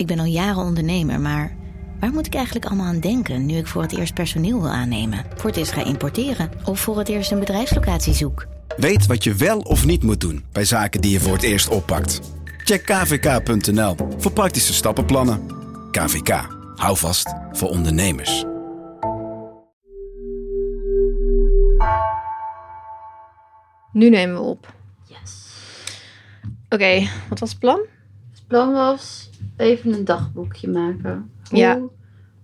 Ik ben al jaren ondernemer, maar waar moet ik eigenlijk allemaal aan denken nu ik voor het eerst personeel wil aannemen, voor het eerst ga importeren of voor het eerst een bedrijfslocatie zoek? Weet wat je wel of niet moet doen bij zaken die je voor het eerst oppakt. Check kvk.nl voor praktische stappenplannen. KVK, hou vast voor ondernemers. Nu nemen we op. Yes. Oké, wat was het plan? Het plan was even een dagboekje maken. Hoe Ja.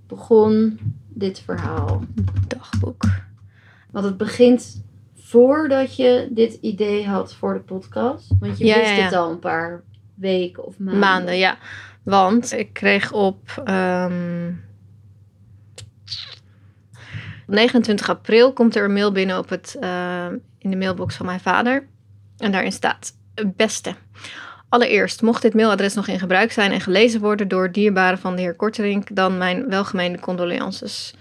begon dit verhaal? Dagboek. Want het begint voordat je dit idee had voor de podcast. Want je Ja, wist ja, het al een paar weken of maanden. Maanden, ja. Want ik kreeg op ehm, 29 april komt er een mail binnen op het, eh, in de mailbox van mijn vader. En daarin staat: Beste. Allereerst, mocht dit mailadres nog in gebruik zijn en gelezen worden door dierbaren van de heer Korterink, dan mijn welgemeende condolences.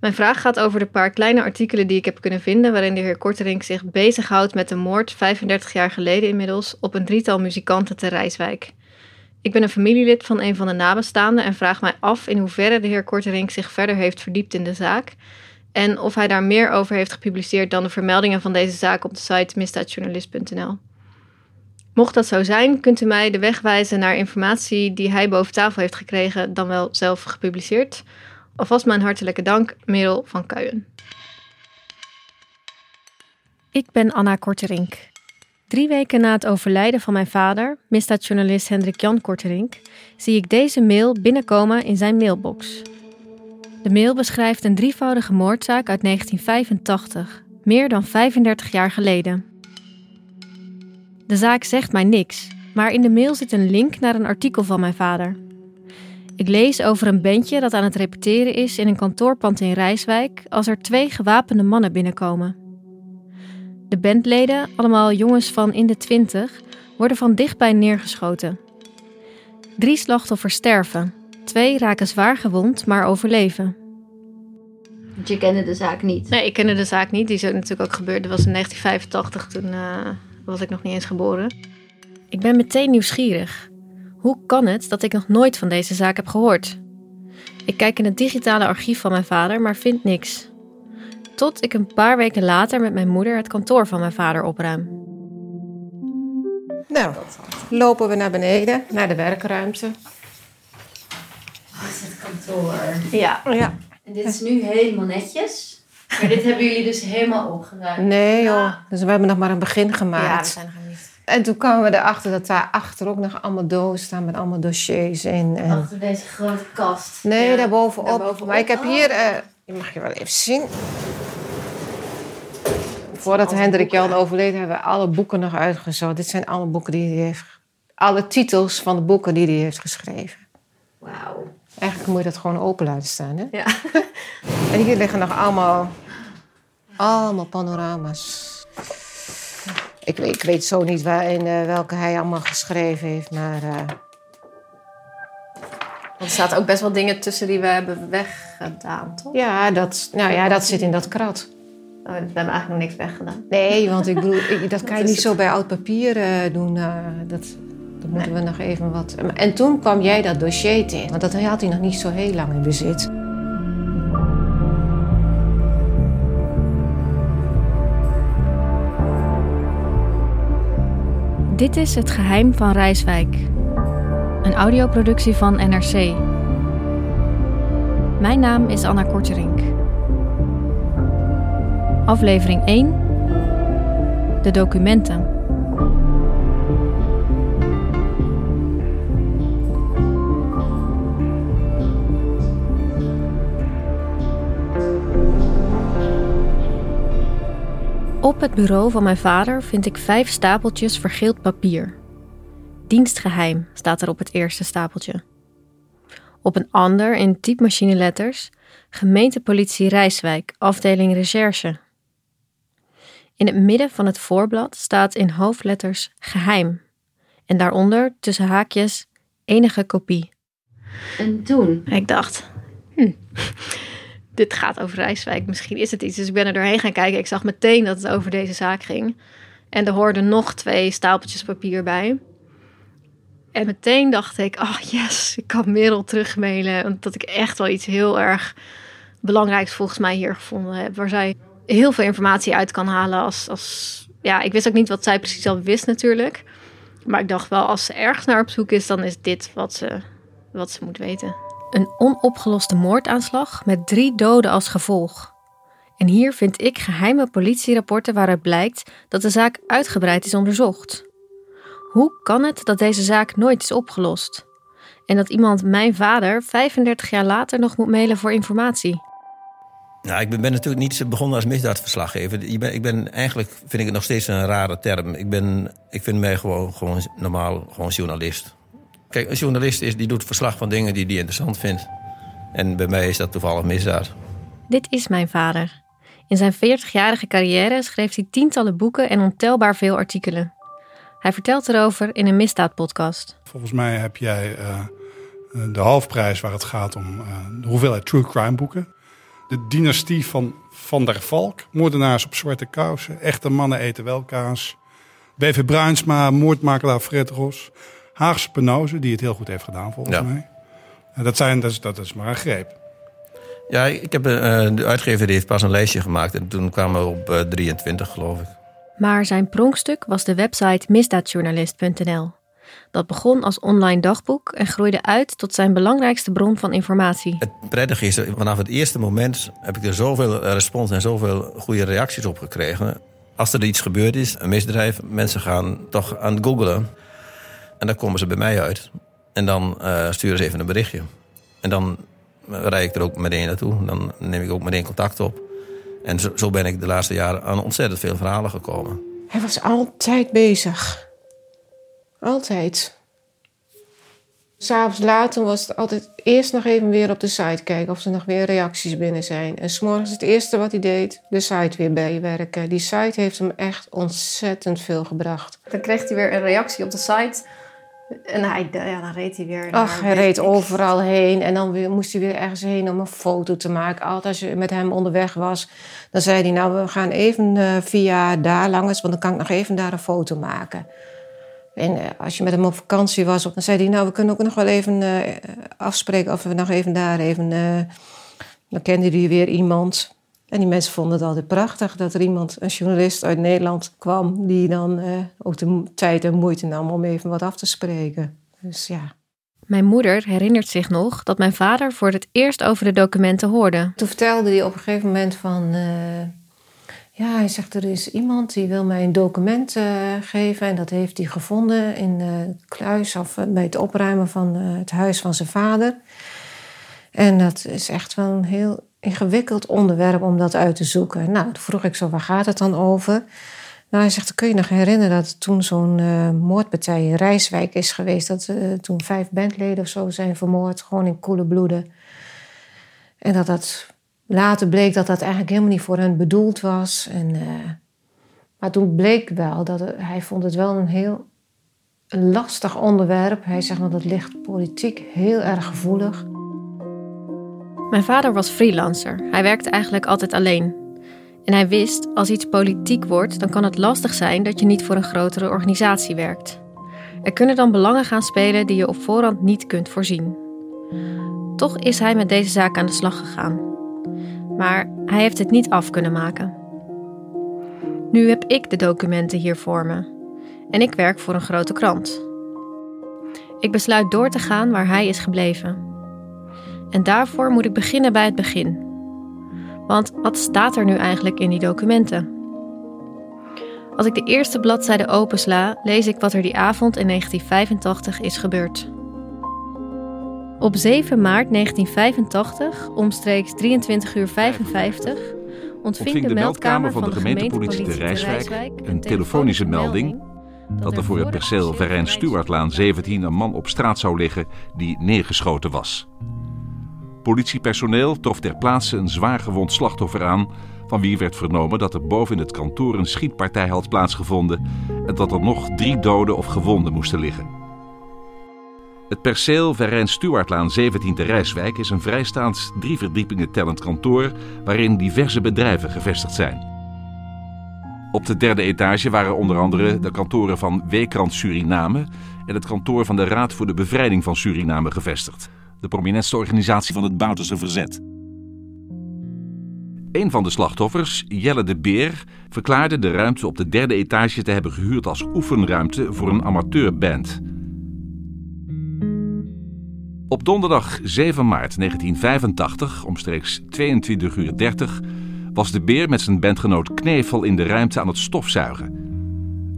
Mijn vraag gaat over de paar kleine artikelen die ik heb kunnen vinden, waarin de heer Korterink zich bezighoudt met de moord 35 jaar geleden inmiddels op een drietal muzikanten te Rijswijk. Ik ben een familielid van een van de nabestaanden en vraag mij af in hoeverre de heer Korterink zich verder heeft verdiept in de zaak en of hij daar meer over heeft gepubliceerd dan de vermeldingen van deze zaak op de site misdaadjournalist.nl. Mocht dat zo zijn, kunt u mij de weg wijzen naar informatie die hij boven tafel heeft gekregen, dan wel zelf gepubliceerd. Alvast mijn hartelijke dank, Merel van Kuijen. Ik ben Anna Korterink. Drie weken na het overlijden van mijn vader, misdaadjournalist Hendrik Jan Korterink, zie ik deze mail binnenkomen in zijn mailbox. De mail beschrijft een drievoudige moordzaak uit 1985, meer dan 35 jaar geleden. De zaak zegt mij niks, maar in de mail zit een link naar een artikel van mijn vader. Ik lees over een bandje dat aan het repeteren is in een kantoorpand in Rijswijk als er twee gewapende mannen binnenkomen. De bandleden, allemaal jongens van in de twintig, worden van dichtbij neergeschoten. Drie slachtoffers sterven, twee raken zwaar gewond, maar overleven. Want je kende de zaak niet. Nee, ik kende de zaak niet. Die is ook natuurlijk ook gebeurd. Dat was in 1985, toen eh, was ik nog niet eens geboren. Ik ben meteen nieuwsgierig. Hoe kan het dat ik nog nooit van deze zaak heb gehoord? Ik kijk in het digitale archief van mijn vader, maar vind niks. Tot ik een paar weken later met mijn moeder het kantoor van mijn vader opruim. Nou, lopen we naar beneden, naar de werkruimte. Dit is het kantoor. Ja, Ja. En dit is nu helemaal netjes. Maar dit hebben jullie dus helemaal opgeruimd. Nee joh, dus we hebben nog maar een begin gemaakt. zijn er niet. En toen kwamen we erachter dat daar achter ook nog allemaal dozen staan met allemaal dossiers in. En... Achter deze grote kast. Nee, Ja, daarbovenop. daarbovenop. Maar ik heb hier, eh je mag je wel even zien. Voordat Hendrik Jan overleed, hebben we alle boeken nog uitgezocht. Dit zijn alle boeken die hij heeft. Alle titels van de boeken die hij heeft geschreven. Wauw. Eigenlijk moet je dat gewoon open laten staan, hè? Ja. En hier liggen nog allemaal, allemaal panorama's. Ik, weet- ik weet zo niet waar, in eh, welke hij allemaal geschreven heeft, maar eh, Er staat ook best wel dingen tussen die we hebben weggedaan, toch? ja, dat, nou ja, dat zit in dat krat. Oh, we hebben eigenlijk nog niks weggedaan. Nee, want ik bedoel, ik- dat kan je niet het. zo bij oud papier eh, doen. dat, dat moeten we nog even wat. En toen kwam jij dat dossier tegen, want dat had hij nog niet zo heel lang in bezit. Dit is Het Geheim van Rijswijk. Een audioproductie van NRC. Mijn naam is Anna Korterink. Aflevering 1. De documenten. Op het bureau van mijn vader vind ik vijf stapeltjes vergeeld papier. Dienstgeheim staat er op het eerste stapeltje. Op een ander, in typemachineletters, gemeentepolitie Rijswijk, afdeling recherche. In het midden van het voorblad staat in hoofdletters geheim. En daaronder, tussen haakjes, enige kopie. En toen? Ik dacht, hm, dit gaat over Rijswijk, misschien is het iets. Dus ik ben er doorheen gaan kijken. Ik zag meteen dat het over deze zaak ging. En er hoorden nog twee stapeltjes papier bij. En meteen dacht ik, oh yes, ik kan Merel terugmailen. Omdat ik echt wel iets heel erg belangrijks volgens mij hier gevonden heb. Waar zij heel veel informatie uit kan halen. Als, als, ja, ik wist ook niet wat zij precies al wist natuurlijk. Maar ik dacht wel, als ze ergens naar op zoek is, dan is dit wat ze, wat ze moet weten. Een onopgeloste moordaanslag met drie doden als gevolg. En hier vind ik geheime politierapporten waaruit blijkt dat de zaak uitgebreid is onderzocht. Hoe kan het dat deze zaak nooit is opgelost? En dat iemand mijn vader 35 jaar later nog moet mailen voor informatie? Nou, ik ben, ben natuurlijk niet begonnen als misdaadverslaggever. Ik ben, ik ben, eigenlijk vind ik het nog steeds een rare term. Ik, ben, ik vind mij gewoon, gewoon normaal gewoon journalist. Kijk, een journalist is, die doet verslag van dingen die hij interessant vindt. En bij mij is dat toevallig misdaad. Dit is mijn vader. In zijn 40-jarige carrière schreef hij tientallen boeken en ontelbaar veel artikelen. Hij vertelt erover in een misdaadpodcast. Volgens mij heb jij uh, de halfprijs waar het gaat om uh, de hoeveelheid true crime boeken. De dynastie van Van der Valk, moordenaars op zwarte kousen, echte mannen eten wel kaas. B.V. Bruinsma, moordmakelaar Fred Ros. Haagse Penose, die het heel goed heeft gedaan volgens Ja. mij. En dat, zijn, dat, is, dat is maar een greep. Ja, ik heb, eh, de uitgever die heeft pas een lijstje gemaakt. En toen kwamen we op eh, 23, geloof ik. Maar zijn pronkstuk was de website misdaadjournalist.nl. Dat begon als online dagboek en groeide uit tot zijn belangrijkste bron van informatie. Het prettige is, vanaf het eerste moment heb ik er zoveel respons en zoveel goede reacties op gekregen. Als er iets gebeurd is, een misdrijf, mensen gaan toch aan het googelen. En dan komen ze bij mij uit. En dan eh, sturen ze even een berichtje. En dan rijd ik er ook meteen naartoe. Dan neem ik ook meteen contact op. En zo, zo ben ik de laatste jaren aan ontzettend veel verhalen gekomen. Hij was altijd bezig. Altijd. S'avonds later was het altijd eerst nog even weer op de site kijken of er nog weer reacties binnen zijn. En s'morgens het eerste wat hij deed, de site weer bijwerken. Die site heeft hem echt ontzettend veel gebracht. Dan kreeg hij weer een reactie op de site. En hij, ja, dan reed hij weer. Ach, hij reed overal heen en dan weer, moest hij weer ergens heen om een foto te maken. Altijd als je met hem onderweg was, dan zei hij: Nou, we gaan even eh, via daar langs, want dan kan ik nog even daar een foto maken. En eh, als je met hem op vakantie was, dan zei hij: Nou, we kunnen ook nog wel even eh, afspreken of we nog even daar even. eh, dan kende hij weer iemand. En die mensen vonden het altijd prachtig dat er iemand, een journalist uit Nederland kwam, die dan ook de tijd en moeite nam om even wat af te spreken. Dus ja. Mijn moeder herinnert zich nog dat mijn vader voor het eerst over de documenten hoorde. Toen vertelde hij op een gegeven moment van... eh, ja, hij zegt, er is iemand die wil mij een document eh, geven... en dat heeft hij gevonden in eh, het kluis of eh, bij het opruimen van eh, het huis van zijn vader. En dat is echt wel een heel ingewikkeld onderwerp om dat uit te zoeken. Nou, toen vroeg ik zo, waar gaat het dan over? Nou, hij zegt, kun je nog herinneren dat toen zo'n eh, moordpartij in Rijswijk is geweest... dat eh, toen vijf bandleden of zo zijn vermoord, gewoon in koele bloeden... En dat dat later bleek dat dat eigenlijk helemaal niet voor hen bedoeld was. En, eh, maar toen bleek wel dat hij vond het wel een heel lastig onderwerp. Hij zegt, want het ligt politiek heel erg gevoelig. Mijn vader was freelancer. Hij werkte eigenlijk altijd alleen. En hij wist, als iets politiek wordt, dan kan het lastig zijn dat je niet voor een grotere organisatie werkt. Er kunnen dan belangen gaan spelen die je op voorhand niet kunt voorzien. Toch is hij met deze zaak aan de slag gegaan. Maar hij heeft het niet af kunnen maken. Nu heb ik de documenten hier voor me. En ik werk voor een grote krant. Ik besluit door te gaan waar hij is gebleven. En daarvoor moet ik beginnen bij het begin. Want wat staat er nu eigenlijk in die documenten? Als ik de eerste bladzijde opensla, lees ik wat er die avond in 1985 is gebeurd. Op 7 maart 1985, omstreeks 23 uur 55, ontving de meldkamer van de gemeentepolitie te Rijswijk Rijswijk een telefonische melding dat er voor het perceel Verijn Stuartlaan 17 een man op straat zou liggen die neergeschoten was. Politiepersoneel trof ter plaatse een zwaar gewond slachtoffer aan, van wie werd vernomen dat er boven in het kantoor een schietpartij had plaatsgevonden en dat er nog drie doden of gewonden moesten liggen. Het perceel Verijn Stuartlaan 17 te Rijswijk is een vrijstaand drie verdiepingen tellend kantoor waarin diverse bedrijven gevestigd zijn. Op de derde etage waren onder andere de kantoren van Weekrand Suriname en het kantoor van de Raad voor de Bevrijding van Suriname gevestigd, de prominentste organisatie van het Bouterse Verzet. Een van de slachtoffers, Jelle de Beer, verklaarde de ruimte op de derde etage te hebben gehuurd als oefenruimte voor een amateurband. Op donderdag 7 maart 1985, omstreeks 22 uur 30, was de beer met zijn bandgenoot Knevel in de ruimte aan het stofzuigen.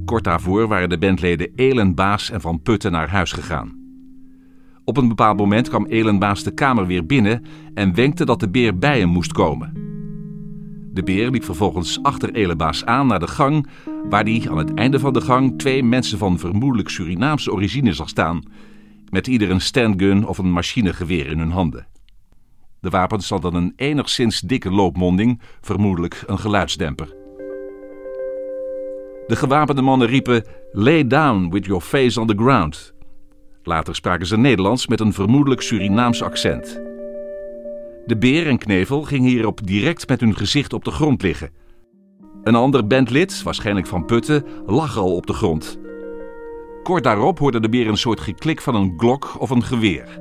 Kort daarvoor waren de bandleden Elenbaas en Van Putten naar huis gegaan. Op een bepaald moment kwam Elenbaas de kamer weer binnen en wenkte dat de beer bij hem moest komen. De beer liep vervolgens achter Elenbaas aan naar de gang, waar hij aan het einde van de gang twee mensen van vermoedelijk Surinaamse origine zag staan, met ieder een standgun of een machinegeweer in hun handen. De wapens hadden een enigszins dikke loopmonding, vermoedelijk een geluidsdemper. De gewapende mannen riepen: Lay down with your face on the ground. Later spraken ze Nederlands met een vermoedelijk Surinaams accent. De beer en knevel gingen hierop direct met hun gezicht op de grond liggen. Een ander bandlid, waarschijnlijk van Putten, lag al op de grond. Kort daarop hoorde de beer een soort geklik van een glok of een geweer.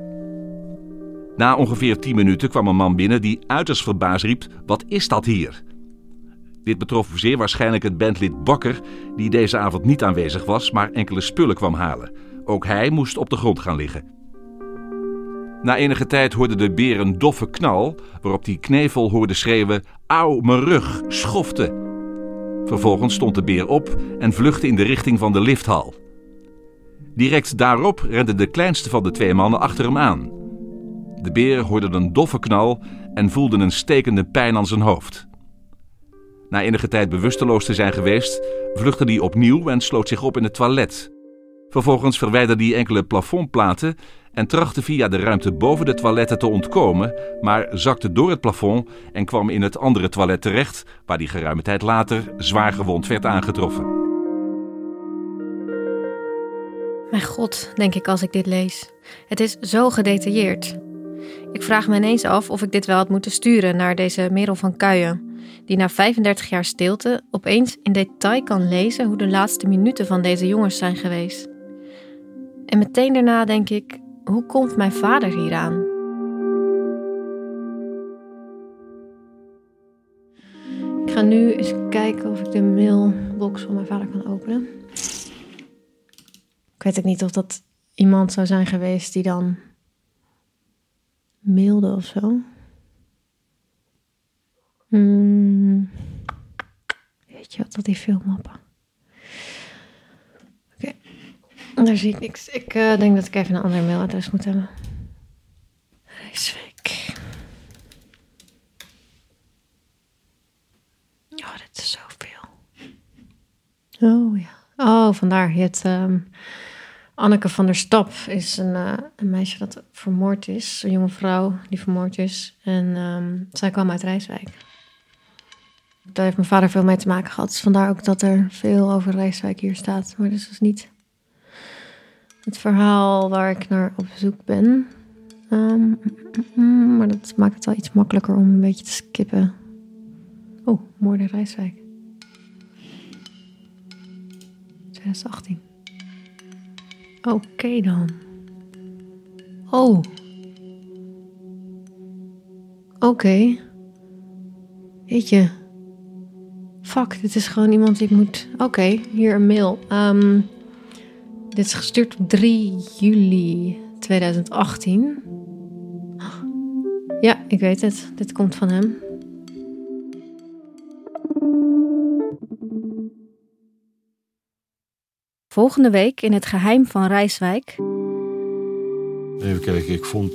Na ongeveer 10 minuten kwam een man binnen die uiterst verbaasd riep: Wat is dat hier? Dit betrof zeer waarschijnlijk het bandlid Bakker, die deze avond niet aanwezig was, maar enkele spullen kwam halen. Ook hij moest op de grond gaan liggen. Na enige tijd hoorde de beer een doffe knal, waarop die knevel hoorde schreeuwen: Auw, mijn rug, schofte. Vervolgens stond de beer op en vluchtte in de richting van de lifthal. Direct daarop rende de kleinste van de twee mannen achter hem aan. De beer hoorde een doffe knal en voelde een stekende pijn aan zijn hoofd. Na enige tijd bewusteloos te zijn geweest, vluchtte hij opnieuw en sloot zich op in het toilet. Vervolgens verwijderde hij enkele plafondplaten en trachtte via de ruimte boven de toiletten te ontkomen, maar zakte door het plafond en kwam in het andere toilet terecht, waar hij geruime tijd later zwaar gewond werd aangetroffen. Mijn god, denk ik als ik dit lees. Het is zo gedetailleerd. Ik vraag me ineens af of ik dit wel had moeten sturen naar deze Merel van Kuijen, die na 35 jaar stilte opeens in detail kan lezen hoe de laatste minuten van deze jongens zijn geweest. En meteen daarna denk ik: hoe komt mijn vader hieraan? Ik ga nu eens kijken of ik de mailbox van mijn vader kan openen. Ik weet ook niet of dat iemand zou zijn geweest die dan mailde of zo. Hmm. Weet je wat, dat die filmmappen. Oké, daar zie ik niks. Ik uh, denk dat ik even een ander mailadres moet hebben. Rijswijk. Oh, dit is zoveel. Oh ja. Oh, vandaar. Je hebt... Um, Anneke van der Stap is een, uh, een, meisje dat vermoord is. Een jonge vrouw die vermoord is. En um, zij kwam uit Rijswijk. Daar heeft mijn vader veel mee te maken gehad. Dus vandaar ook dat er veel over Rijswijk hier staat. Maar dit is dus niet het verhaal waar ik naar op zoek ben. Mm, maar dat maakt het wel iets makkelijker om een beetje te skippen. Oh, moord in Rijswijk. 2018. Oké dan. Oh. Oké. Okay. Weet je. Fuck, dit is gewoon iemand die ik moet. Oké, hier een mail. Um, dit is gestuurd op 3 juli 2018. Ja, ik weet het. Dit komt van hem. Volgende week in het geheim van Rijswijk. Even kijken, ik vond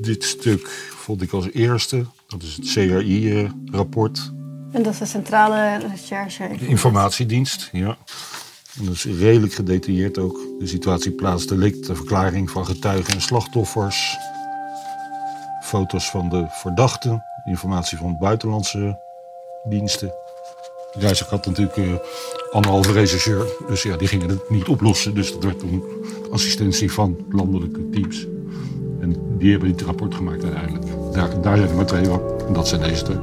dit stuk vond ik als eerste. Dat is het CRI-rapport. En dat is de Centrale Recherche. De informatiedienst, ja. En dat is redelijk gedetailleerd ook. De situatie plaats delict, de verklaring van getuigen en slachtoffers. Foto's van de verdachten, informatie van buitenlandse diensten. Rijsig had natuurlijk uh, anderhalve rechercheur, dus ja, die gingen het niet oplossen. Dus dat werd toen assistentie van landelijke teams. En die hebben dit rapport gemaakt uiteindelijk. Daar, daar zijn er maar twee van. En dat zijn deze twee.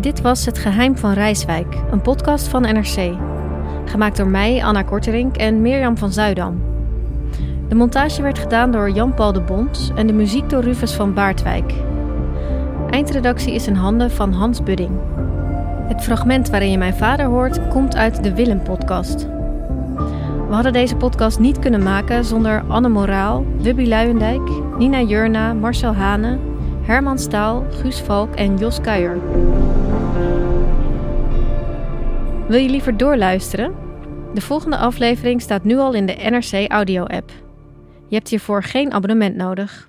Dit was Het Geheim van Rijswijk, een podcast van NRC. Gemaakt door mij, Anna Korterink en Mirjam van Zuidam. De montage werd gedaan door Jan-Paul de Bond en de muziek door Rufus van Baardwijk. Eindredactie is in handen van Hans Budding. Het fragment waarin je mijn vader hoort komt uit de Willem-podcast. We hadden deze podcast niet kunnen maken zonder Anne Moraal, Wubby Luijendijk, Nina Jurna, Marcel Hane, Herman Staal, Guus Valk en Jos Kuijer. Wil je liever doorluisteren? De volgende aflevering staat nu al in de NRC Audio-app. Je hebt hiervoor geen abonnement nodig.